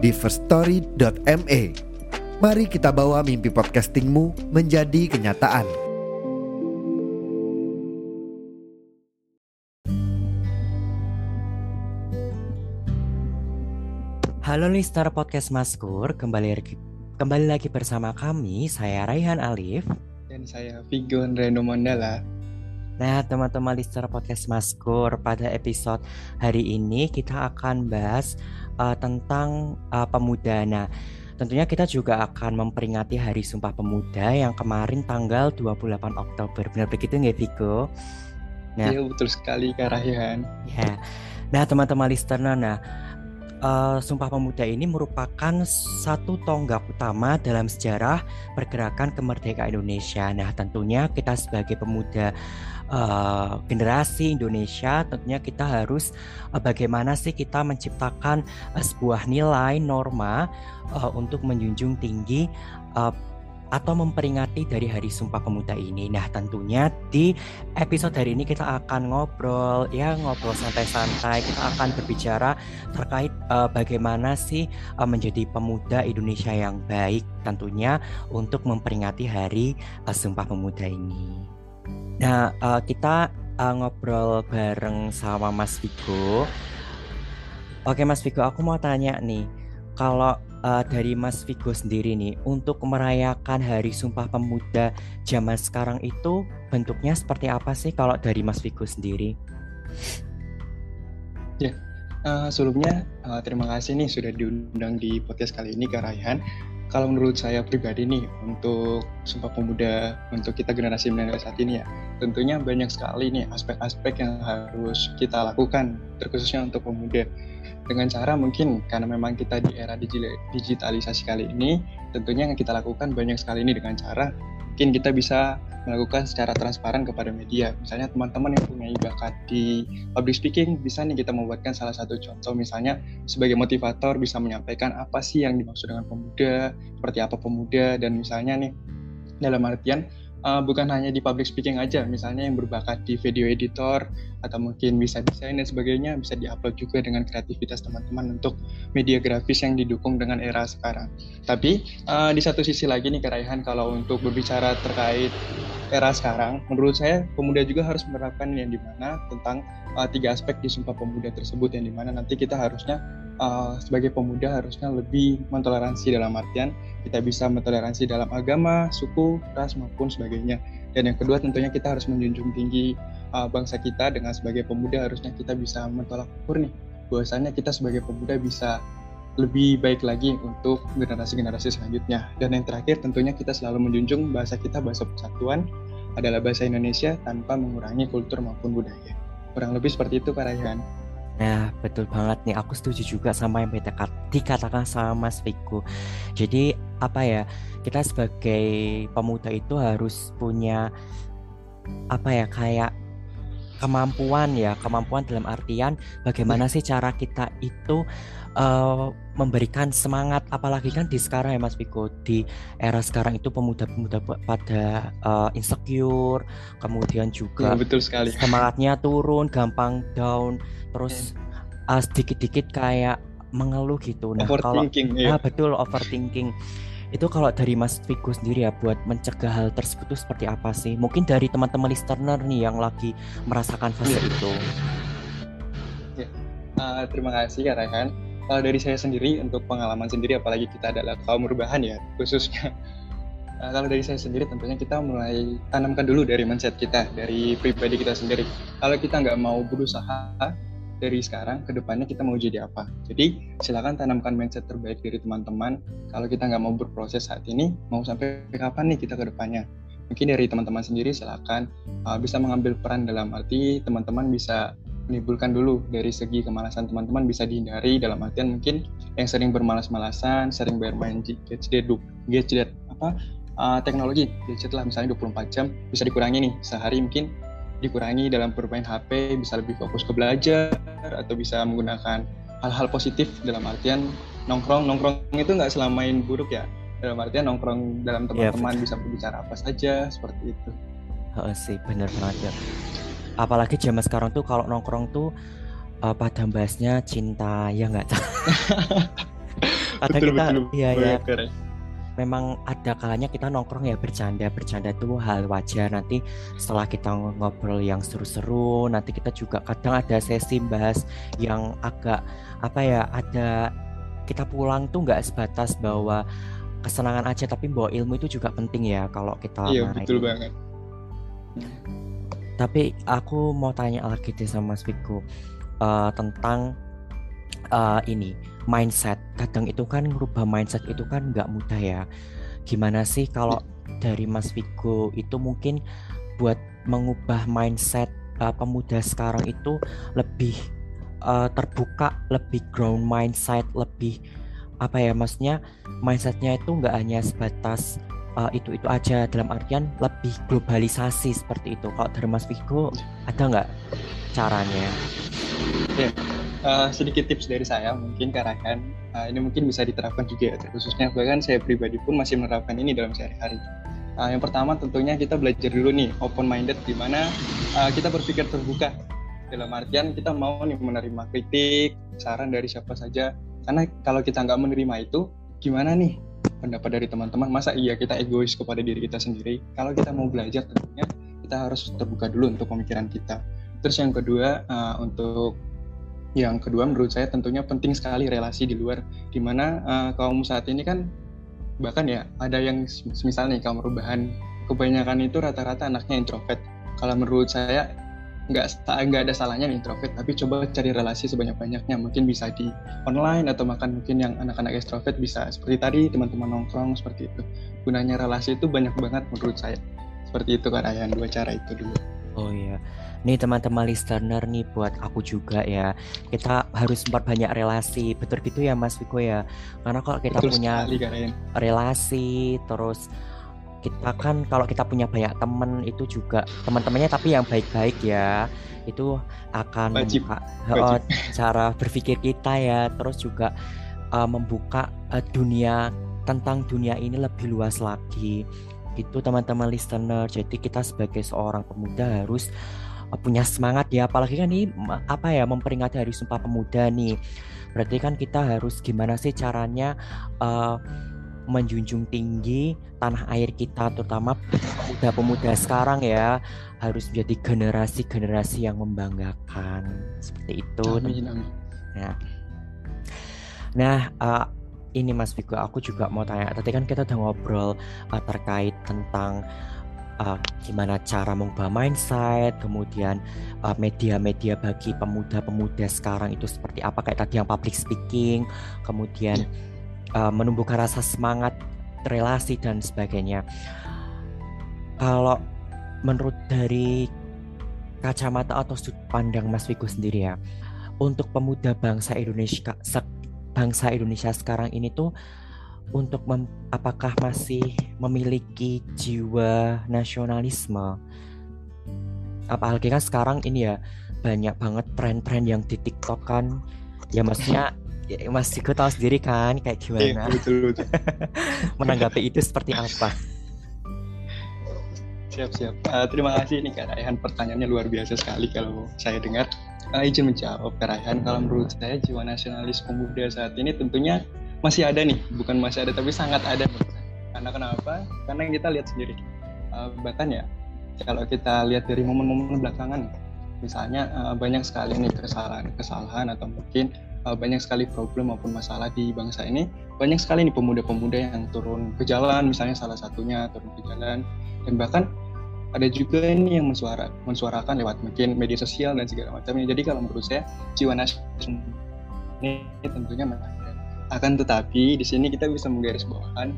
di firststory.me. Mari kita bawa mimpi podcastingmu menjadi kenyataan. Halo listener podcast Maskur, kembali lagi, kembali lagi bersama kami, saya Raihan Alif. Dan saya Vigo Reno Mandala. Nah, teman-teman listener podcast Maskur, pada episode hari ini kita akan bahas uh, tentang uh, pemuda. Nah, tentunya kita juga akan memperingati Hari Sumpah Pemuda yang kemarin tanggal 28 Oktober. Benar begitu nggak, Vigo? Nah, iya, betul sekali, Kak. Ya. Nah, teman-teman listener, nah uh, Sumpah Pemuda ini merupakan satu tonggak utama dalam sejarah pergerakan kemerdekaan Indonesia. Nah, tentunya kita sebagai pemuda uh, generasi Indonesia, tentunya kita harus uh, bagaimana sih kita menciptakan uh, sebuah nilai norma uh, untuk menjunjung tinggi uh, atau memperingati dari Hari Sumpah Pemuda ini. Nah, tentunya di episode hari ini kita akan ngobrol, ya ngobrol santai-santai. Kita akan berbicara terkait uh, bagaimana sih uh, menjadi pemuda Indonesia yang baik, tentunya untuk memperingati Hari uh, Sumpah Pemuda ini. Nah, uh, kita uh, ngobrol bareng sama Mas Vigo. Oke, Mas Vigo, aku mau tanya nih, kalau uh, dari Mas Vigo sendiri nih untuk merayakan Hari Sumpah Pemuda zaman sekarang itu bentuknya seperti apa sih kalau dari Mas Vigo sendiri? Ya, uh, sebelumnya uh, terima kasih nih sudah diundang di podcast kali ini Kak Raihan. Kalau menurut saya pribadi nih untuk Sumpah Pemuda untuk kita generasi milenial saat ini ya, tentunya banyak sekali nih aspek-aspek yang harus kita lakukan terkhususnya untuk pemuda. Dengan cara mungkin karena memang kita di era digitalisasi kali ini tentunya yang kita lakukan banyak sekali ini dengan cara mungkin kita bisa melakukan secara transparan kepada media. Misalnya teman-teman yang punya bakat di public speaking bisa nih kita membuatkan salah satu contoh. Misalnya sebagai motivator bisa menyampaikan apa sih yang dimaksud dengan pemuda seperti apa pemuda dan misalnya nih dalam artian uh, bukan hanya di public speaking aja, misalnya yang berbakat di video editor atau mungkin bisa desain dan sebagainya bisa diupload juga dengan kreativitas teman-teman untuk media grafis yang didukung dengan era sekarang. Tapi uh, di satu sisi lagi nih Keraihan kalau untuk berbicara terkait era sekarang, menurut saya pemuda juga harus menerapkan yang di mana tentang uh, tiga aspek di Sumpah Pemuda tersebut yang di mana nanti kita harusnya uh, sebagai pemuda harusnya lebih mentoleransi dalam artian kita bisa mentoleransi dalam agama, suku, ras maupun sebagainya. Dan yang kedua tentunya kita harus menjunjung tinggi uh, bangsa kita dengan sebagai pemuda harusnya kita bisa mentolak ukur nih bahwasanya kita sebagai pemuda bisa lebih baik lagi untuk generasi-generasi selanjutnya. Dan yang terakhir tentunya kita selalu menjunjung bahasa kita bahasa persatuan adalah bahasa Indonesia tanpa mengurangi kultur maupun budaya. Kurang lebih seperti itu Kak Rayhan. Nah, betul banget nih. Aku setuju juga sama yang dikatakan sama Mas Vigo. Jadi, apa ya, kita sebagai pemuda itu harus punya apa ya, kayak kemampuan ya, kemampuan dalam artian bagaimana sih cara kita itu uh, memberikan semangat apalagi kan di sekarang ya Mas Piko di era sekarang itu pemuda-pemuda pada uh, insecure kemudian juga hmm, betul sekali semangatnya turun gampang down terus uh, sedikit-dikit kayak mengeluh gitu nah kalau ya. ah, betul overthinking itu kalau dari Mas Vigo sendiri ya buat mencegah hal tersebut itu seperti apa sih? Mungkin dari teman-teman listener nih yang lagi merasakan fase ya. itu. Ya. Uh, terima kasih Kak Rehan. Kalau dari saya sendiri untuk pengalaman sendiri apalagi kita adalah kaum perubahan ya khususnya. Uh, kalau dari saya sendiri tentunya kita mulai tanamkan dulu dari mindset kita, dari pribadi kita sendiri. Kalau kita nggak mau berusaha dari sekarang ke depannya kita mau jadi apa. Jadi silakan tanamkan mindset terbaik dari teman-teman. Kalau kita nggak mau berproses saat ini, mau sampai kapan nih kita ke depannya? Mungkin dari teman-teman sendiri silakan uh, bisa mengambil peran dalam arti teman-teman bisa menimbulkan dulu dari segi kemalasan teman-teman bisa dihindari dalam artian mungkin yang sering bermalas-malasan, sering bermain gadget, gadget apa uh, teknologi gadget lah misalnya 24 jam bisa dikurangi nih sehari mungkin dikurangi dalam bermain HP bisa lebih fokus ke belajar atau bisa menggunakan hal-hal positif dalam artian nongkrong. Nongkrong itu nggak selamain buruk ya dalam artian nongkrong dalam iya, teman-teman ya, bisa berbicara apa saja seperti itu. Oh, sih bener banget ya. Apalagi zaman sekarang tuh kalau nongkrong tuh uh, pada bahasnya cinta ya nggak? Kadang kita betul, iya ya memang ada kalanya kita nongkrong ya bercanda bercanda tuh hal wajar. Nanti setelah kita ngobrol yang seru-seru nanti kita juga kadang ada sesi bahas yang agak apa ya ada kita pulang tuh nggak sebatas bahwa kesenangan aja tapi bawa ilmu itu juga penting ya kalau kita iya betul banget. Tapi aku mau tanya lagi deh sama Mas Viko uh, tentang uh, ini mindset. Kadang itu kan merubah mindset itu kan nggak mudah ya. Gimana sih kalau dari Mas Viko itu mungkin buat mengubah mindset uh, pemuda sekarang itu lebih uh, terbuka, lebih ground mindset, lebih apa ya maksudnya mindsetnya itu nggak hanya sebatas uh, itu itu aja dalam artian lebih globalisasi seperti itu. Kalau dari Mas Vigo ada nggak caranya? Ya, uh, sedikit tips dari saya mungkin karena uh, ini mungkin bisa diterapkan juga ya, khususnya bahkan saya pribadi pun masih menerapkan ini dalam sehari-hari. Uh, yang pertama tentunya kita belajar dulu nih open minded di mana uh, kita berpikir terbuka. Dalam artian kita mau nih menerima kritik saran dari siapa saja. Karena kalau kita nggak menerima itu gimana nih pendapat dari teman-teman? Masa iya kita egois kepada diri kita sendiri? Kalau kita mau belajar tentunya kita harus terbuka dulu untuk pemikiran kita. Terus yang kedua uh, untuk yang kedua menurut saya tentunya penting sekali relasi di luar di mana uh, eh, kaum saat ini kan bahkan ya ada yang misalnya kaum perubahan kebanyakan itu rata-rata anaknya introvert. Kalau menurut saya nggak nggak ada salahnya nih introvert tapi coba cari relasi sebanyak banyaknya mungkin bisa di online atau makan mungkin yang anak-anak extrovert bisa. Seperti tadi teman-teman nongkrong seperti itu. Gunanya relasi itu banyak banget menurut saya. Seperti itu kan ayah dua cara itu dulu oh iya. Nih teman-teman listener nih buat aku juga ya. Kita harus banyak relasi. Betul gitu ya Mas Viko ya? Karena kalau kita Betul punya sekali, relasi terus kita kan kalau kita punya banyak teman itu juga teman-temannya tapi yang baik-baik ya itu akan Wajib. membuka Wajib. cara berpikir kita ya. Terus juga uh, membuka uh, dunia tentang dunia ini lebih luas lagi itu teman-teman listener. Jadi kita sebagai seorang pemuda harus uh, punya semangat ya. Apalagi kan ini apa ya memperingati hari Sumpah Pemuda nih. Berarti kan kita harus gimana sih caranya uh, menjunjung tinggi tanah air kita terutama pemuda-pemuda sekarang ya. Harus menjadi generasi-generasi yang membanggakan. Seperti itu. Amin, amin. Nah, nah uh, ini Mas Vigo, aku juga mau tanya. Tadi kan kita udah ngobrol uh, terkait tentang uh, gimana cara mengubah mindset, kemudian media-media uh, bagi pemuda-pemuda sekarang itu seperti apa kayak tadi yang public speaking, kemudian uh, menumbuhkan rasa semangat relasi dan sebagainya. Kalau menurut dari kacamata atau sudut pandang Mas Vigo sendiri ya, untuk pemuda bangsa Indonesia bangsa Indonesia sekarang ini tuh untuk mem, apakah masih memiliki jiwa nasionalisme? Apalagi kan sekarang ini ya banyak banget tren-tren yang di TikTok kan ya maksudnya ya, Mas Ciko tahu sendiri kan kayak gimana. Iya, betul, betul. Menanggapi itu seperti apa? Siap, siap. Uh, terima kasih nih Kak Raihan. Pertanyaannya luar biasa sekali kalau saya dengar. Uh, izin menjawab Kak Raihan. Kalau menurut saya jiwa nasionalis pemuda saat ini tentunya masih ada nih. Bukan masih ada, tapi sangat ada. Karena kenapa? Karena kita lihat sendiri. Uh, bahkan ya, kalau kita lihat dari momen-momen belakangan, misalnya uh, banyak sekali nih kesalahan-kesalahan atau mungkin uh, banyak sekali problem maupun masalah di bangsa ini banyak sekali nih pemuda-pemuda yang turun ke jalan misalnya salah satunya turun ke jalan dan bahkan ada juga ini yang mensuara, mensuarakan lewat mungkin media sosial dan segala macamnya jadi kalau menurut saya jiwa nasional ini tentunya akan tetapi di sini kita bisa menggaris bawahan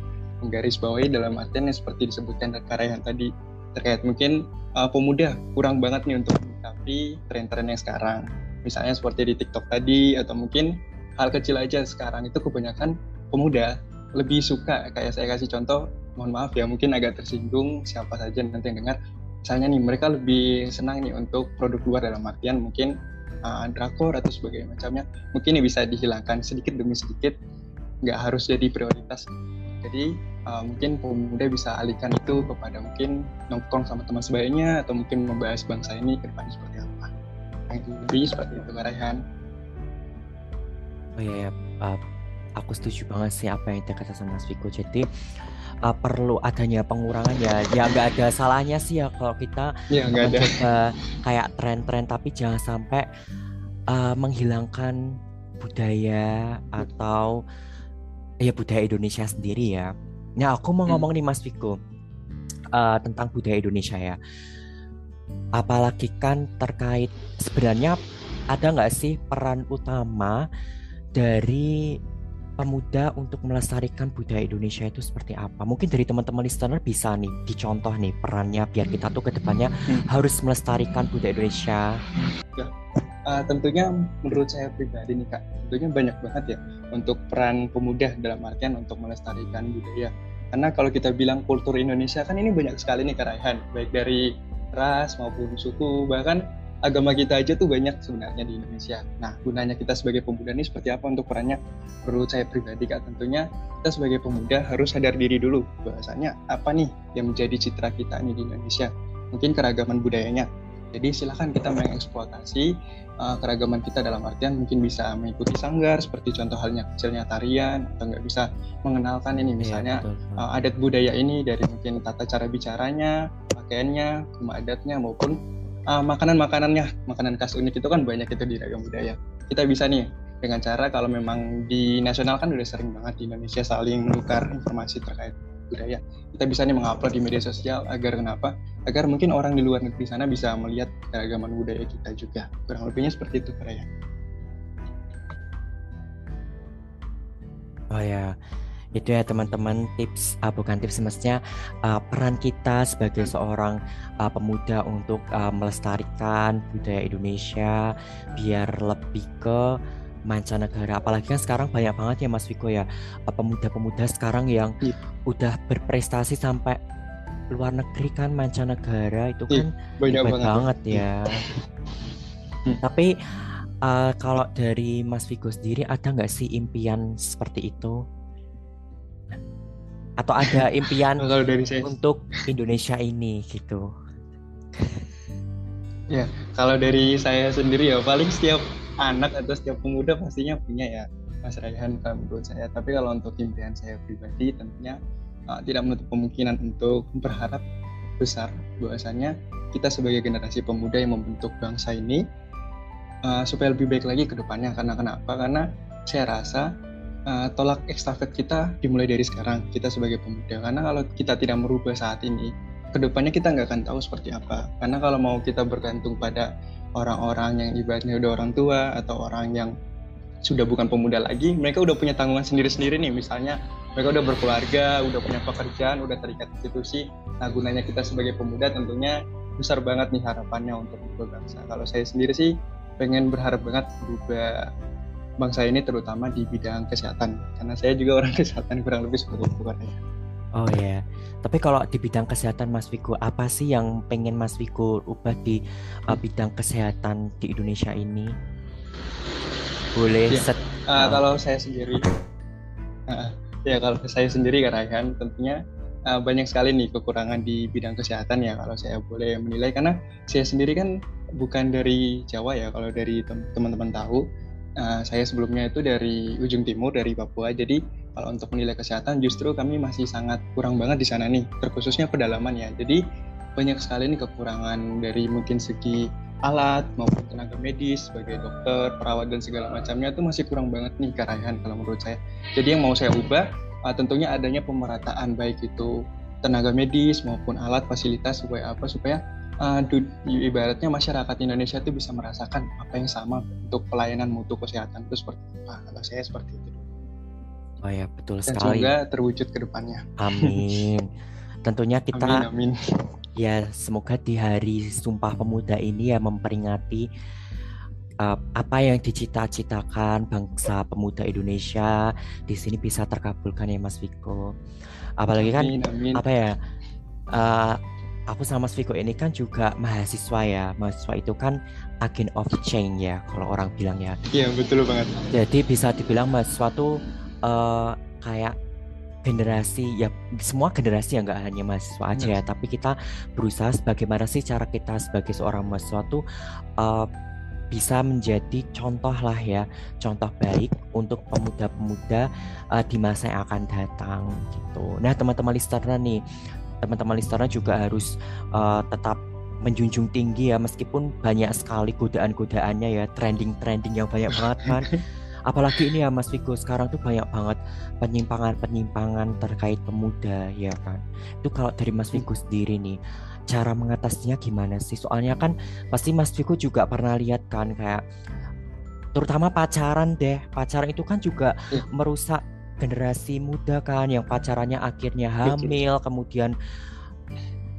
menggaris bawahi dalam artian yang seperti disebutkan yang tadi terkait mungkin uh, pemuda kurang banget nih untuk tapi tren-tren yang sekarang. Misalnya seperti di TikTok tadi atau mungkin hal kecil aja sekarang itu kebanyakan pemuda lebih suka kayak saya kasih contoh mohon maaf ya mungkin agak tersinggung siapa saja nanti yang dengar. Misalnya nih mereka lebih senang nih untuk produk luar dalam artian mungkin uh, drakor atau sebagainya macamnya. Mungkin ini bisa dihilangkan sedikit demi sedikit nggak harus jadi prioritas. Jadi uh, mungkin pemuda bisa alihkan itu kepada mungkin nongkrong sama teman sebayanya atau mungkin membahas bangsa ini ke depannya seperti apa. Yang lebih seperti itu Raihan. Oh iya ya uh, aku setuju banget sih apa yang dikata sama Mas Viko jadi uh, perlu adanya pengurangan ya ya nggak ada salahnya sih ya kalau kita ya, mencoba kayak tren-tren tapi jangan sampai uh, menghilangkan budaya atau ya budaya Indonesia sendiri ya. Nah aku mau hmm. ngomong nih Mas Viko uh, tentang budaya Indonesia ya. Apalagi kan terkait sebenarnya ada nggak sih peran utama dari pemuda untuk melestarikan budaya Indonesia itu seperti apa? Mungkin dari teman-teman listener bisa nih dicontoh nih perannya biar kita tuh ke depannya hmm. harus melestarikan budaya Indonesia. Ya, uh, tentunya menurut saya pribadi nih kak, tentunya banyak banget ya untuk peran pemuda dalam artian untuk melestarikan budaya. Karena kalau kita bilang kultur Indonesia kan ini banyak sekali nih keraihan, baik dari ras maupun suku bahkan agama kita aja tuh banyak sebenarnya di Indonesia. Nah, gunanya kita sebagai pemuda ini seperti apa untuk perannya? Perlu saya pribadi kak, tentunya kita sebagai pemuda harus sadar diri dulu bahwasanya apa nih yang menjadi citra kita ini di Indonesia. Mungkin keragaman budayanya. Jadi silahkan kita mengeksploitasi uh, keragaman kita dalam artian mungkin bisa mengikuti sanggar seperti contoh halnya kecilnya tarian atau nggak bisa mengenalkan ini iya, misalnya ya, Uh, adat budaya ini dari mungkin tata cara bicaranya, pakaiannya, adatnya maupun uh, makanan-makanannya, makanan khas unik itu kan banyak itu di ragam budaya. Kita bisa nih dengan cara kalau memang di nasional kan udah sering banget di Indonesia saling menukar informasi terkait budaya. Kita bisa nih mengupload di media sosial agar kenapa? Agar mungkin orang di luar negeri sana bisa melihat keragaman budaya kita juga. Kurang lebihnya seperti itu, ya. Oh ya, itu ya teman-teman tips uh, bukan tips semestinya uh, peran kita sebagai seorang uh, pemuda untuk uh, melestarikan budaya Indonesia biar lebih ke mancanegara apalagi kan sekarang banyak banget ya Mas Viko ya pemuda-pemuda sekarang yang yeah. udah berprestasi sampai luar negeri kan mancanegara itu iya, kan yeah, banyak banget, banget ya hmm. tapi uh, kalau dari Mas Viko sendiri ada nggak sih impian seperti itu atau ada impian kalau dari saya... untuk Indonesia ini gitu. Ya kalau dari saya sendiri ya paling setiap anak atau setiap pemuda pastinya punya ya Mas Raihan kalau menurut saya. Tapi kalau untuk impian saya pribadi tentunya uh, tidak menutup kemungkinan untuk berharap besar bahwasanya kita sebagai generasi pemuda yang membentuk bangsa ini uh, supaya lebih baik lagi ke depannya. Karena kenapa? Karena saya rasa uh, tolak ekstafet kita dimulai dari sekarang kita sebagai pemuda. Karena kalau kita tidak merubah saat ini ke depannya kita nggak akan tahu seperti apa. Karena kalau mau kita bergantung pada orang-orang yang ibaratnya udah orang tua atau orang yang sudah bukan pemuda lagi mereka udah punya tanggungan sendiri-sendiri nih. Misalnya mereka udah berkeluarga udah punya pekerjaan udah terikat institusi. Nah gunanya kita sebagai pemuda tentunya besar banget nih harapannya untuk berubah bangsa. Kalau saya sendiri sih pengen berharap banget berubah bangsa ini terutama di bidang kesehatan karena saya juga orang kesehatan kurang lebih seperti itu kan Oh ya, tapi kalau di bidang kesehatan Mas Viko, apa sih yang pengen Mas Viko ubah di uh, bidang kesehatan di Indonesia ini? Boleh ya. set. Uh, uh, kalau saya sendiri, uh, ya kalau saya sendiri kan tentunya uh, banyak sekali nih kekurangan di bidang kesehatan ya kalau saya boleh menilai karena saya sendiri kan bukan dari Jawa ya kalau dari teman-teman tahu uh, saya sebelumnya itu dari ujung timur dari Papua. Jadi kalau untuk menilai kesehatan justru kami masih sangat kurang banget di sana nih. Terkhususnya pedalaman ya. Jadi banyak sekali nih kekurangan dari mungkin segi alat maupun tenaga medis sebagai dokter, perawat dan segala macamnya itu masih kurang banget nih karayan kalau menurut saya. Jadi yang mau saya ubah uh, tentunya adanya pemerataan baik itu tenaga medis maupun alat fasilitas supaya apa supaya uh, ibaratnya masyarakat Indonesia itu bisa merasakan apa yang sama untuk pelayanan mutu kesehatan itu seperti apa. Kalau saya seperti itu. Oh ya betul Dan sekali. Semoga terwujud ke depannya. Amin. Tentunya kita amin, amin. ya semoga di hari Sumpah Pemuda ini ya memperingati uh, apa yang dicita-citakan bangsa pemuda Indonesia di sini bisa terkabulkan ya Mas Viko. Apalagi kan amin, amin. apa ya uh, aku sama Mas Viko ini kan juga mahasiswa ya. Mahasiswa itu kan agent of change ya kalau orang bilang ya. Iya betul banget. Jadi bisa dibilang mahasiswa tuh uh, kayak generasi ya semua generasi yang nggak hanya mahasiswa aja ya tapi kita berusaha sebagaimana sih cara kita sebagai seorang mahasiswa tuh uh, bisa menjadi contoh lah ya contoh baik untuk pemuda-pemuda uh, di masa yang akan datang gitu nah teman-teman listener nih teman-teman listener juga harus uh, tetap menjunjung tinggi ya meskipun banyak sekali godaan-godaannya ya trending-trending yang banyak banget kan. Apalagi ini ya Mas Vigo sekarang tuh banyak banget penyimpangan-penyimpangan terkait pemuda ya kan. Itu kalau dari Mas Vigo sendiri nih cara mengatasinya gimana sih? Soalnya kan pasti Mas Vigo juga pernah lihat kan kayak terutama pacaran deh. Pacaran itu kan juga iya. merusak generasi muda kan yang pacarannya akhirnya hamil kemudian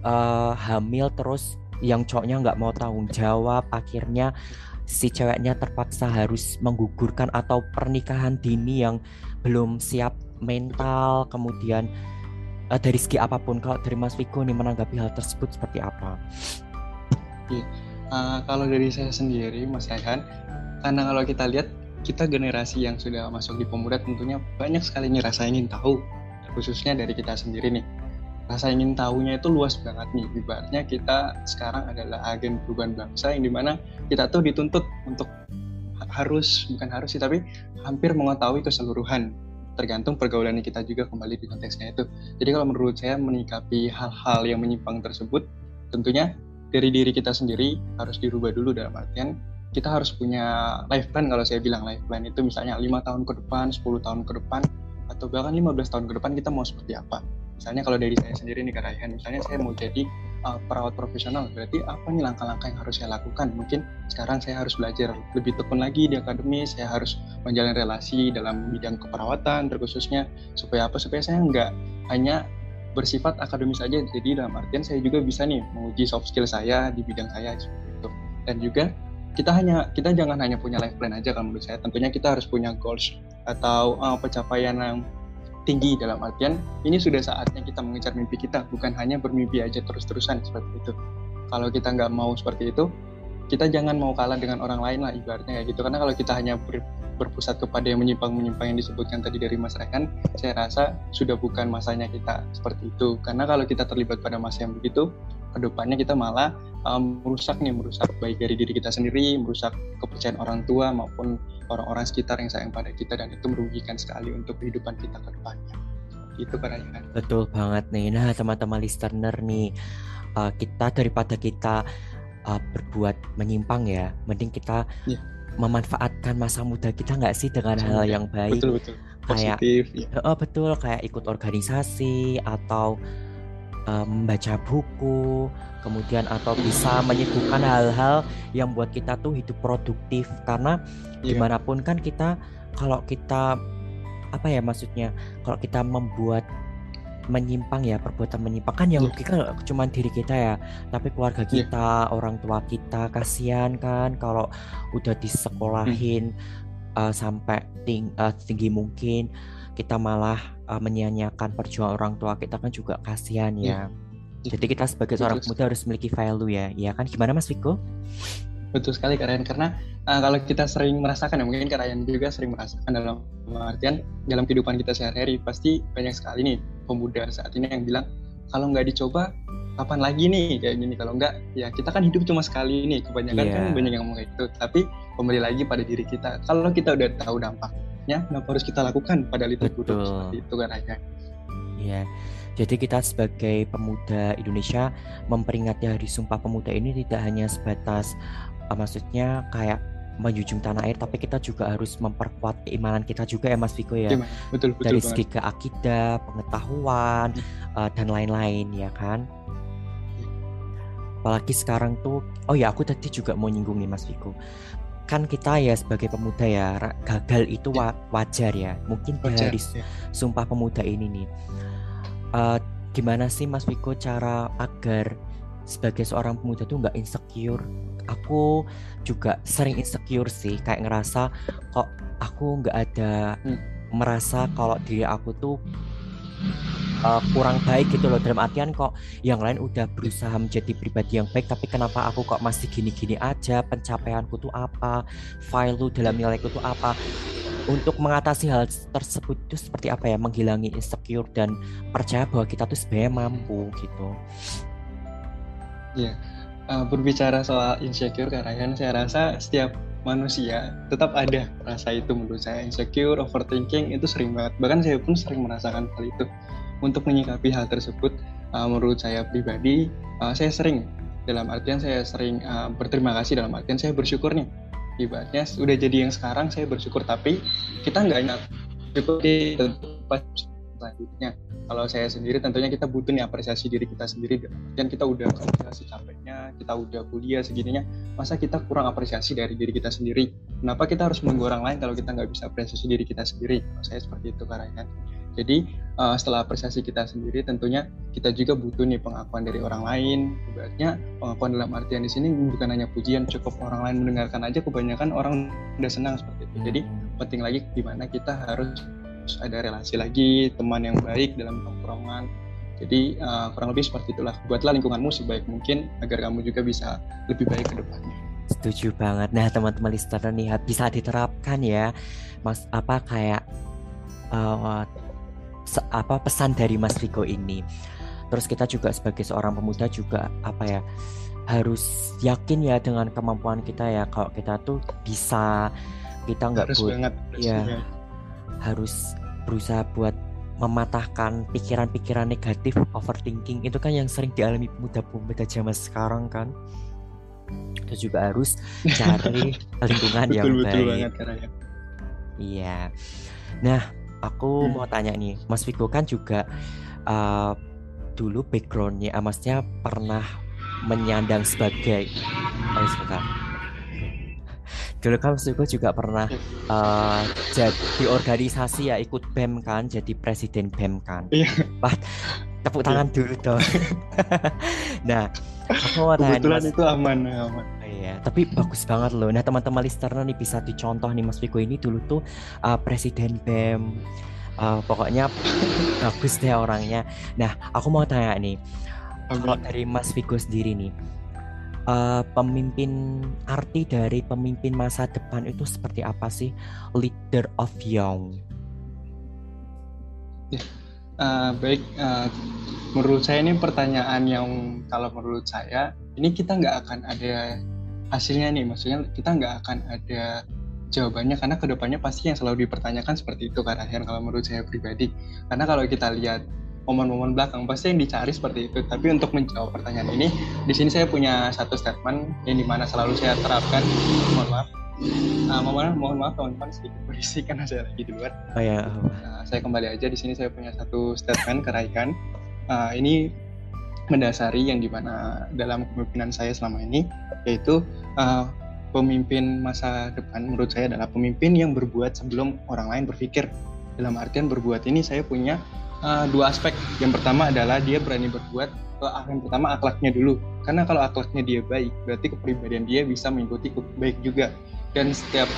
uh, hamil terus yang cowoknya nggak mau tanggung jawab akhirnya si ceweknya terpaksa harus menggugurkan atau pernikahan dini yang belum siap mental kemudian uh, dari segi apa pun kalau dari Mas Viko nih menanggapi hal tersebut seperti apa? Uh, kalau dari saya sendiri Mas Raihan karena kalau kita lihat kita generasi yang sudah masuk di pemuda tentunya banyak sekali nih rasa ingin tahu khususnya dari kita sendiri nih. Rasa ingin tahunya itu luas banget nih. Ibaratnya kita sekarang adalah agen perubahan bangsa yang di mana kita tuh dituntut untuk harus bukan harus sih tapi hampir mengetahui keseluruhan. Tergantung pergaulan kita juga kembali di konteksnya itu. Jadi kalau menurut saya menikapi hal-hal yang menyimpang tersebut tentunya dari diri kita sendiri harus dirubah dulu dalam artian kita harus punya life plan kalau saya bilang life plan itu misalnya lima tahun ke depan 10 tahun ke depan atau bahkan 15 tahun ke depan kita mau seperti apa. Misalnya kalau dari saya sendiri nih Kak misalnya saya mau jadi uh, perawat profesional berarti apa nih langkah-langkah yang harus saya lakukan? Mungkin sekarang saya harus belajar lebih tekun lagi di akademis saya harus menjalin relasi dalam bidang keperawatan terkhususnya supaya apa? Supaya saya nggak hanya bersifat akademis saja jadi dalam artian saya juga bisa nih menguji soft skill saya di bidang saya seperti itu. Dan juga kita hanya kita jangan hanya punya life plan aja kalau menurut saya. Tentunya kita harus punya goals atau uh, pencapaian yang tinggi dalam artian ini sudah saatnya kita mengejar mimpi kita. Bukan hanya bermimpi aja terus-terusan seperti itu. Kalau kita nggak mau seperti itu kita jangan mau kalah dengan orang lain lah ibaratnya kayak gitu. Karena kalau kita hanya ber, berpusat kepada yang menyimpang-menyimpang yang disebutkan tadi dari Mas Rekan saya rasa sudah bukan masanya kita seperti itu. Karena kalau kita terlibat pada masa yang begitu ke depannya kita malah um, merusak nih merusak baik dari diri kita sendiri merusak kepercayaan orang tua maupun orang-orang sekitar yang sayang pada kita dan itu merugikan sekali untuk kehidupan kita ke depannya. Itu kan betul banget nih. Nah teman-teman listener nih uh, kita daripada kita uh, berbuat menyimpang ya mending kita yeah. memanfaatkan masa muda kita nggak sih dengan hal yang baik? Betul betul. Kayak Positif, ya. oh betul. Kayak ikut organisasi atau uh, membaca buku, kemudian atau bisa menyibukkan hal-hal yang buat kita tuh hidup produktif karena yeah. di mana pun kan kita kalau kita apa ya maksudnya kalau kita membuat menyimpang ya perbuatan menyimpang kan yang yeah. kan cuma diri kita ya tapi keluarga iya. kita yeah. orang tua kita kasihan kan kalau udah disekolahin mm. uh, sampai ting uh, tinggi mungkin kita malah uh, menyia-nyiakan perjuangan orang tua kita kan juga kasihan ya. ya. Jadi kita sebagai seorang pemuda harus memiliki value ya, ya kan? Gimana Mas Viko? Betul sekali Kak Ryan, karena uh, kalau kita sering merasakan ya mungkin Kak Ryan juga sering merasakan dalam artian dalam kehidupan kita sehari-hari pasti banyak sekali nih pemuda saat ini yang bilang kalau nggak dicoba kapan lagi nih kayak gini kalau enggak ya kita kan hidup cuma sekali nih kebanyakan yeah. kan banyak yang ngomong itu tapi kembali lagi pada diri kita kalau kita udah tahu dampak ya kenapa harus kita lakukan pada Betul. seperti itu kan aja ya jadi kita sebagai pemuda Indonesia memperingati Hari Sumpah Pemuda ini tidak hanya sebatas uh, maksudnya kayak menjunjung tanah air tapi kita juga harus memperkuat keimanan kita juga ya Mas Viko ya. betul, betul Dari segi ke akidah, pengetahuan uh, dan lain-lain ya kan. Apalagi sekarang tuh oh ya aku tadi juga mau nyinggung nih Mas Viko kan kita ya sebagai pemuda ya gagal itu ya. wajar ya mungkin wajar, dari ya. sumpah pemuda ini nih uh, gimana sih Mas Viko cara agar sebagai seorang pemuda tuh nggak insecure aku juga sering insecure sih kayak ngerasa kok aku nggak ada hmm. merasa kalau diri aku tuh uh, kurang baik gitu loh. Dalam artian kok yang lain udah berusaha menjadi pribadi yang baik tapi kenapa aku kok masih gini-gini aja? Pencapaianku tuh apa? File lu dalam nilaiku tuh apa? Untuk mengatasi hal tersebut itu seperti apa ya? Menghilangi insecure dan percaya bahwa kita tuh sebenarnya mampu gitu. Ya uh, berbicara soal insecure karena saya rasa setiap manusia tetap ada rasa itu menurut saya insecure, overthinking itu sering banget. Bahkan saya pun sering merasakan hal itu. Untuk menyikapi hal tersebut, uh, menurut saya pribadi, uh, saya sering dalam artian saya sering uh, berterima kasih dalam artian saya bersyukur nih. Ibaratnya sudah jadi yang sekarang saya bersyukur tapi kita nggak ingat tempat selanjutnya kalau saya sendiri tentunya kita butuh nih apresiasi diri kita sendiri. Dan kita udah apresiasi capeknya kita udah kuliah segininya masa kita kurang apresiasi dari diri kita sendiri? Kenapa kita harus menunggu orang lain kalau kita nggak bisa apresiasi diri kita sendiri? Kalau saya seperti itu karena jadi uh, setelah apresiasi kita sendiri tentunya kita juga butuh nih pengakuan dari orang lain. Ibaratnya pengakuan dalam artian di sini bukan hanya pujian cukup orang lain mendengarkan aja kebanyakan orang udah senang seperti itu. Jadi hmm. penting lagi di mana kita harus ada relasi lagi teman yang baik dalam tongkrongan. Jadi uh, kurang lebih seperti itulah. Buatlah lingkunganmu sebaik mungkin agar kamu juga bisa lebih baik ke depannya. Setuju banget. Nah teman-teman listener nih bisa diterapkan ya. Mas apa kayak uh, se apa pesan dari Mas Riko ini? Terus kita juga sebagai seorang pemuda juga apa ya harus yakin ya dengan kemampuan kita ya. Kalau kita tuh bisa kita nggak buat ya harus berusaha buat mematahkan pikiran-pikiran negatif overthinking itu kan yang sering dialami pemuda-pemuda zaman sekarang kan itu juga harus cari lingkungan yang betul, baik banget, ya. iya nah aku hmm. mau tanya nih Mas Viko kan juga uh, dulu backgroundnya uh, maksudnya pernah menyandang sebagai oh, sebentar dulu kan gue juga pernah uh, jadi organisasi ya ikut BEM kan jadi presiden BEM kan. Iya. Tepuk tangan iya. dulu dong nah aku mau tanya kebetulan mas, itu aman aman. Iya tapi bagus banget loh. Nah teman-teman listener nih bisa dicontoh nih Mas Viko ini dulu tuh uh, presiden BEM. Uh, pokoknya bagus deh orangnya. Nah aku mau tanya nih kalau dari Mas Viko sendiri nih uh, pemimpin arti dari pemimpin masa depan itu seperti apa sih? Leader of young? Uh, baik, uh, menurut saya ini pertanyaan yang kalau menurut saya ini kita nggak akan ada hasilnya nih, maksudnya kita nggak akan ada jawabannya karena ke depannya pasti yang selalu dipertanyakan seperti itu kan kalau menurut saya pribadi. Karena kalau kita lihat momen-momen belakang. Pasti yang dicari seperti itu. Tapi untuk menjawab pertanyaan ini di sini saya punya satu statement yang di mana selalu saya terapkan. Mohon maaf. Uh, mohon, mohon maaf teman-teman sedikit berisik karena saya lagi di luar. Oh, ya. uh, saya kembali aja. Di sini saya punya satu statement keraikan. Uh, ini mendasari yang di mana dalam kepemimpinan saya selama ini yaitu uh, pemimpin masa depan menurut saya adalah pemimpin yang berbuat sebelum orang lain berpikir. Dalam artian berbuat ini saya punya uh, dua aspek. Yang pertama adalah dia berani berbuat. Yang pertama akhlaknya dulu. Karena kalau akhlaknya dia baik, berarti kepribadian dia bisa mengikuti baik juga. Dan setiap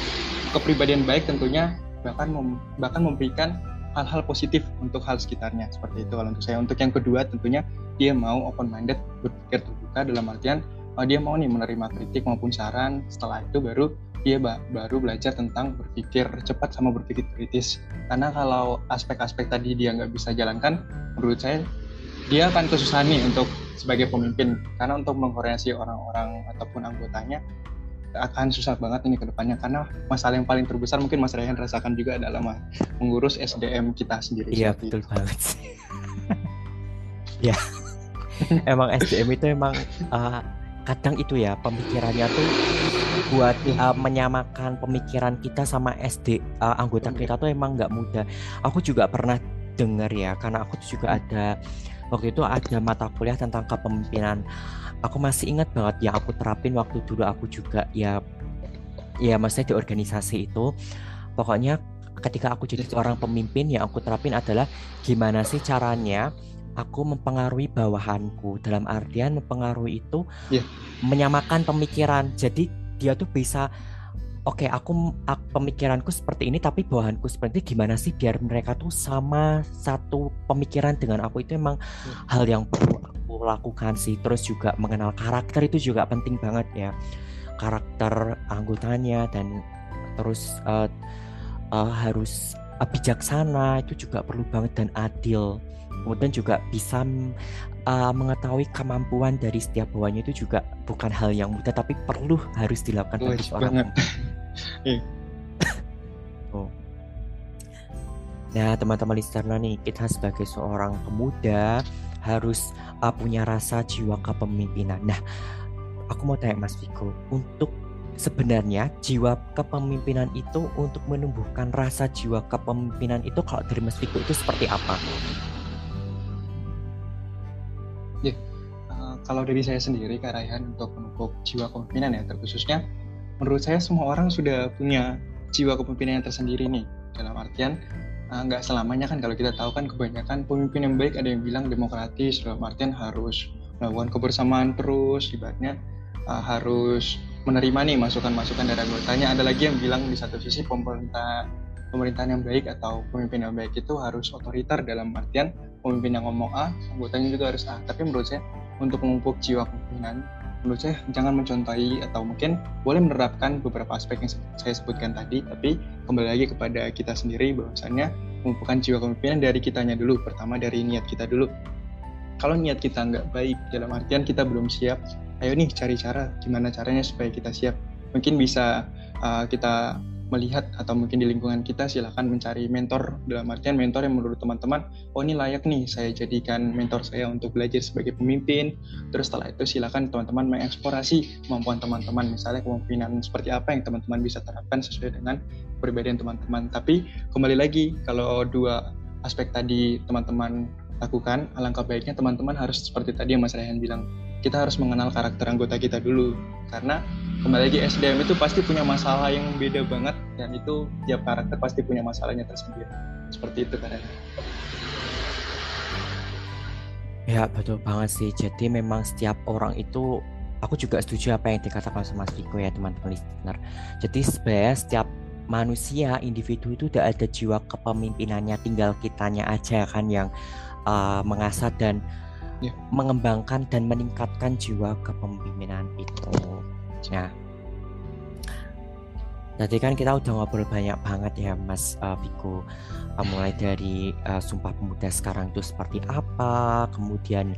kepribadian baik tentunya bahkan mem, bahkan memberikan hal-hal positif untuk hal sekitarnya seperti itu kalau untuk saya untuk yang kedua tentunya dia mau open minded berpikir terbuka dalam artian oh, dia mau nih menerima kritik maupun saran setelah itu baru dia baru belajar tentang berpikir cepat sama berpikir kritis. Karena kalau aspek-aspek tadi dia nggak bisa jalankan, menurut saya dia akan kesusahan nih untuk sebagai pemimpin. Karena untuk mengkoordinasi orang-orang ataupun anggotanya akan susah banget ini ke depannya karena masalah yang paling terbesar mungkin Mas Rayhan rasakan juga adalah mengurus SDM kita sendiri. Iya betul itu. banget sih. ya emang SDM itu emang uh, kadang itu ya pemikirannya tuh buat uh, menyamakan pemikiran kita sama SD uh, anggota kita tuh emang nggak mudah. Aku juga pernah dengar ya karena aku tuh juga ada waktu itu ada mata kuliah tentang kepemimpinan. Aku masih ingat banget yang aku terapin waktu dulu aku juga ya ya maksudnya di organisasi itu pokoknya ketika aku jadi seorang pemimpin yang aku terapin adalah gimana sih caranya aku mempengaruhi bawahanku dalam artian mempengaruhi itu yeah. menyamakan pemikiran jadi dia tuh bisa oke okay, aku, aku pemikiranku seperti ini tapi bawahanku seperti ini gimana sih biar mereka tuh sama satu pemikiran dengan aku? Itu emang yeah. hal yang perlu aku lakukan sih. Terus juga mengenal karakter itu juga penting banget ya. Karakter anggotanya dan terus uh, uh, harus uh, bijaksana itu juga perlu banget dan adil kemudian juga bisa uh, mengetahui kemampuan dari setiap bawahnya itu juga bukan hal yang mudah tapi perlu harus dilakukan oh, seorang iya. oh. Nah teman-teman listener nih kita sebagai seorang pemuda harus uh, punya rasa jiwa kepemimpinan. Nah aku mau tanya Mas Viko untuk sebenarnya jiwa kepemimpinan itu untuk menumbuhkan rasa jiwa kepemimpinan itu kalau dari Mas Viko itu seperti apa? Kalau dari saya sendiri Kak untuk menumbuh jiwa kepemimpinan ya terkhususnya menurut saya semua orang sudah punya jiwa kepemimpinan yang tersendiri nih dalam artian uh, nggak selamanya kan kalau kita tahu kan kebanyakan pemimpin yang baik ada yang bilang demokratis dalam artian harus melakukan kebersamaan terus ibaratnya uh, harus menerima nih masukan-masukan dari anggotanya. Ada lagi yang bilang di satu sisi pemerintah pemerintahan yang baik atau pemimpin yang baik itu harus otoriter dalam artian pemimpin yang ngomong A, anggotanya juga harus A. Tapi menurut saya untuk memupuk jiwa kepemimpinan, menurut saya jangan mencontohi atau mungkin boleh menerapkan beberapa aspek yang saya sebutkan tadi, tapi kembali lagi kepada kita sendiri bahwasannya memupukkan jiwa kepemimpinan dari kitanya dulu. Pertama dari niat kita dulu. Kalau niat kita nggak baik, dalam artian kita belum siap ayo nih cari cara gimana caranya supaya kita siap mungkin bisa uh, kita melihat atau mungkin di lingkungan kita silahkan mencari mentor. Dalam artian mentor yang menurut teman-teman oh ini layak nih saya jadikan mentor saya untuk belajar sebagai pemimpin. Terus setelah itu silahkan teman-teman mengeksplorasi kemampuan teman-teman. Misalnya kemampuan seperti apa yang teman-teman bisa terapkan sesuai dengan perbedaan teman-teman. Tapi kembali lagi kalau dua aspek tadi teman-teman lakukan alangkah baiknya teman-teman harus seperti tadi yang Mas Rehan bilang kita harus mengenal karakter anggota kita dulu. Karena kembali lagi SDM itu pasti punya masalah yang beda banget dan itu tiap karakter pasti punya masalahnya tersendiri. Seperti itu kan ya betul banget sih. Jadi memang setiap orang itu aku juga setuju apa yang dikatakan sama Mas Riko ya teman-teman listener. Jadi sebenarnya setiap manusia individu itu udah ada jiwa kepemimpinannya tinggal kitanya aja kan yang uh, mengasah dan yeah. mengembangkan dan meningkatkan jiwa kepemimpinan itu. Nah, tadi kan kita udah ngobrol banyak banget ya Mas uh, Viko uh, mulai dari uh, Sumpah Pemuda sekarang itu seperti apa, kemudian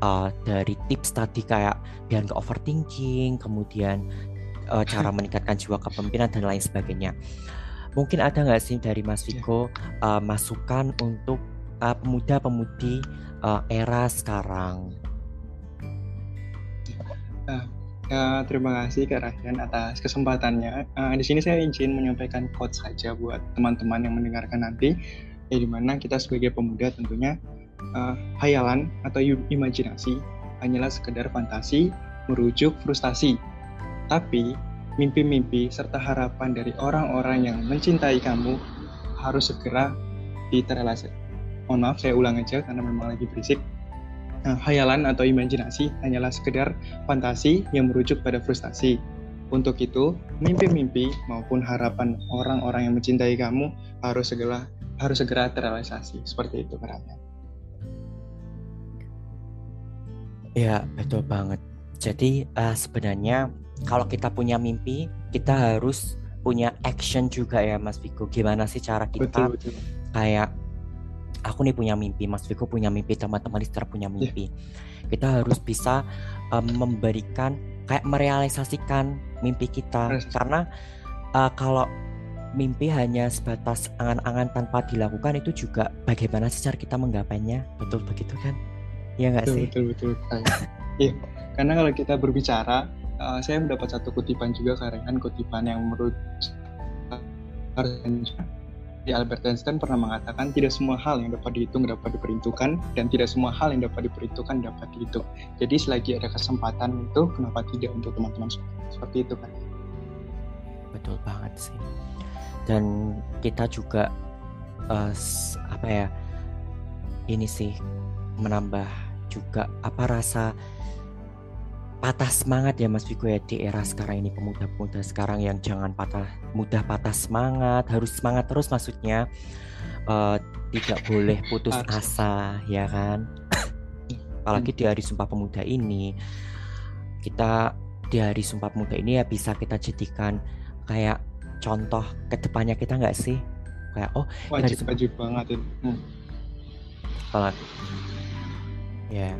uh, dari tips tadi kayak biar ke overthinking, kemudian uh, cara meningkatkan jiwa kepemimpinan dan lain sebagainya. Mungkin ada nggak sih dari Mas iya. Viko uh, masukan untuk uh, pemuda-pemudi uh, era sekarang. Uh, uh, terima kasih Kak Ryan atas kesempatannya. Uh, di sini saya izin menyampaikan quote saja buat teman-teman yang mendengarkan nanti, ya di mana kita sebagai pemuda tentunya uh, hayalan atau imajinasi hanyalah sekedar fantasi merujuk frustasi. Tapi mimpi-mimpi serta harapan dari orang-orang yang mencintai kamu harus segera diterrealisasi mohon maaf saya ulang aja karena memang lagi berisik. Nah, hayalan atau imajinasi hanyalah sekedar fantasi yang merujuk pada frustasi. Untuk itu mimpi-mimpi maupun harapan orang-orang yang mencintai kamu harus segera harus segera terrealisasi. Seperti itu karena ya betul banget. Jadi uh, sebenarnya kalau kita punya mimpi kita harus punya action juga ya Mas Viko gimana sih cara kita betul, betul. kayak aku nih punya mimpi, Mas Viko punya mimpi, teman-teman listener punya iya. mimpi. Yeah. Kita harus bisa um, memberikan kayak merealisasikan mimpi kita yes. karena uh, kalau mimpi hanya sebatas angan-angan tanpa dilakukan itu juga bagaimana secara kita menggapainya betul begitu kan ya nggak sih betul betul betul iya karena kalau kita berbicara uh, saya mendapat satu kutipan juga karengan kutipan yang menurut Albert Einstein pernah mengatakan tidak semua hal yang dapat dihitung dapat diperhitungkan dan tidak semua hal yang dapat diperhitungkan dapat dihitung. Jadi selagi ada kesempatan itu kenapa tidak untuk teman-teman seperti itu kan? Betul banget sih. Dan kita juga uh, apa ya? Ini sih menambah juga apa rasa patah semangat ya Mas Viko ya di era sekarang ini pemuda-pemuda sekarang yang jangan patah mudah patah semangat harus semangat terus maksudnya uh, tidak boleh putus asa ya kan? Apalagi di hari Sumpah Pemuda ini kita di hari Sumpah Pemuda ini ya bisa kita jadikan kayak contoh ke depannya kita nggak sih? Kayak oh wajib wajib banget hmm. banget ya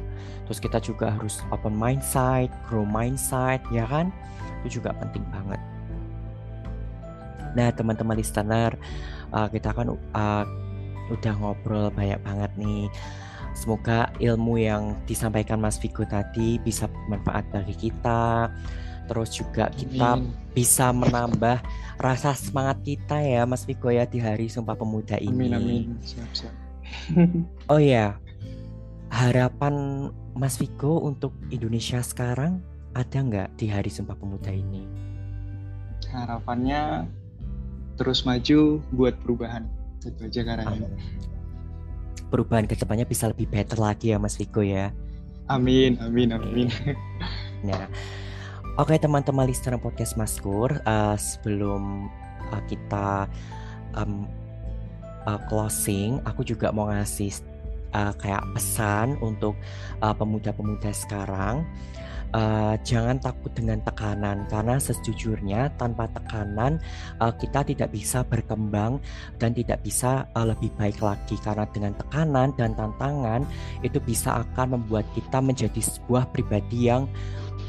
terus kita juga harus open mindset grow mindset ya kan itu juga penting banget nah teman-teman listener uh, kita kan uh, udah ngobrol banyak banget nih semoga ilmu yang disampaikan Mas Vigo tadi bisa bermanfaat bagi kita terus juga kita amin. bisa menambah rasa semangat kita ya Mas Vigo ya di hari Sumpah Pemuda ini. Amin amin. Siap siap. oh ya, harapan Mas Viko untuk Indonesia sekarang ada nggak di Hari Sumpah Pemuda ini? Harapannya terus maju buat perubahan itu aja karena perubahan ke depannya bisa lebih better lagi ya Mas Viko ya. Amin, amin, amin. Nah, oke okay, teman-teman listener podcast Maskur, uh, sebelum uh, kita um, uh, closing, aku juga mau ngasih uh, kayak pesan untuk uh, pemuda-pemuda sekarang uh, jangan takut dengan tekanan. Karena sejujurnya tanpa tekanan uh, kita tidak bisa berkembang dan tidak bisa uh, lebih baik lagi. Karena dengan tekanan dan tantangan itu bisa akan membuat kita menjadi sebuah pribadi yang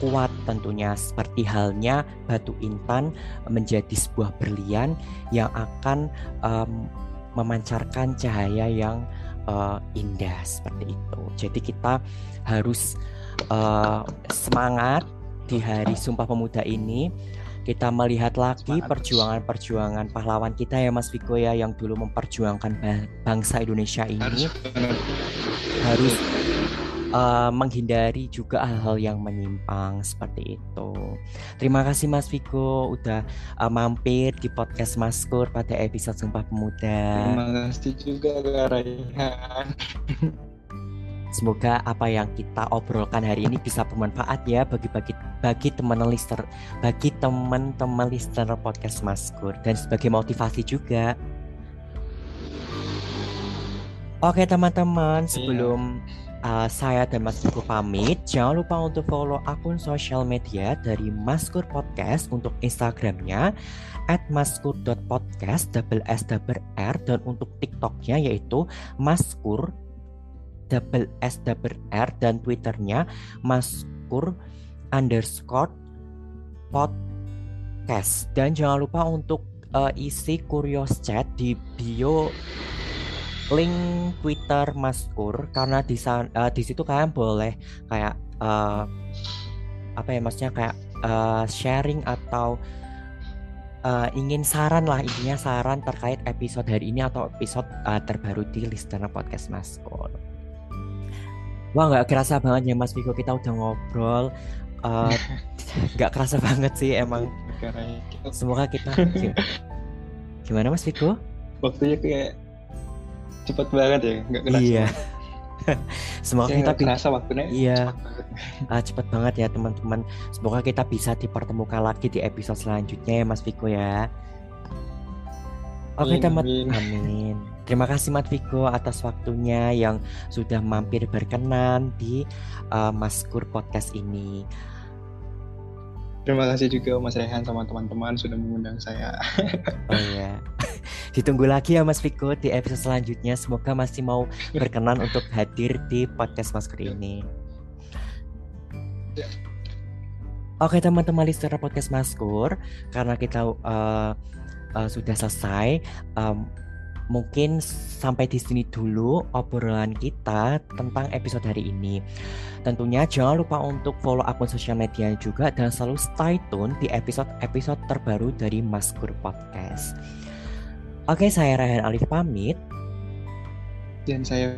kuat tentunya. Seperti halnya batu intan menjadi sebuah berlian yang akan um, memancarkan cahaya yang uh, indah seperti itu. Jadi kita harus uh, semangat di hari Sumpah Pemuda ini. Kita melihat lagi perjuangan-perjuangan pahlawan kita ya Mas Viko ya yang dulu memperjuangkan bangsa Indonesia ini harus, harus uh, menghindari juga hal-hal yang menyimpang seperti itu. Terima kasih Mas Viko udah uh, mampir di podcast Maskur pada episode Sumpah Pemuda. Terima kasih juga Kak Raihan. Semoga apa yang kita obrolkan hari ini bisa bermanfaat ya bagi bagi bagi teman listener bagi teman-teman listener podcast Maskur dan sebagai motivasi juga. Oke teman-teman sebelum yeah Uh, saya dan Mas Viko pamit. Jangan lupa untuk follow akun sosial media dari Maskur Podcast untuk Instagramnya at maskur.podcast double S double R dan untuk TikToknya yaitu Maskur double S double R dan Twitternya Maskur underscore podcast dan jangan lupa untuk uh, isi Curious Chat di bio link Twitter Maskur karena di uh, di situ kalian boleh kayak uh, apa ya maksudnya kayak uh, sharing atau uh, ingin saran lah intinya saran terkait episode hari ini atau episode uh, terbaru di listener podcast Maskur. Wah nggak kerasa banget ya Mas Viko kita udah ngobrol nggak uh, kerasa banget sih emang. Semoga kita gimana Mas Viko? Waktunya kayak cepet banget ya nggak kerasa iya semoga kita kerasa waktunya iya cepet banget. Uh, cepet banget ya teman-teman semoga kita bisa dipertemukan lagi di episode selanjutnya ya Mas Viko ya Oke teman amin. amin. Terima kasih Mas Viko atas waktunya yang sudah mampir berkenan di uh, Maskur Podcast ini. Terima kasih juga Mas Rehan sama teman-teman sudah mengundang saya. oh iya. Ditunggu lagi ya Mas Viko di episode selanjutnya. Semoga masih mau berkenan untuk hadir di podcast Maskur ini. Oke teman-teman listener podcast Maskur, karena kita uh, uh, sudah selesai, um, mungkin sampai di sini dulu obrolan kita tentang episode hari ini. Tentunya jangan lupa untuk follow akun sosial media juga dan selalu stay tune di episode-episode terbaru dari Maskur Podcast. Oke, saya Rehan Alif pamit. Dan saya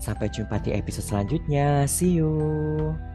Sampai jumpa di episode selanjutnya. See you.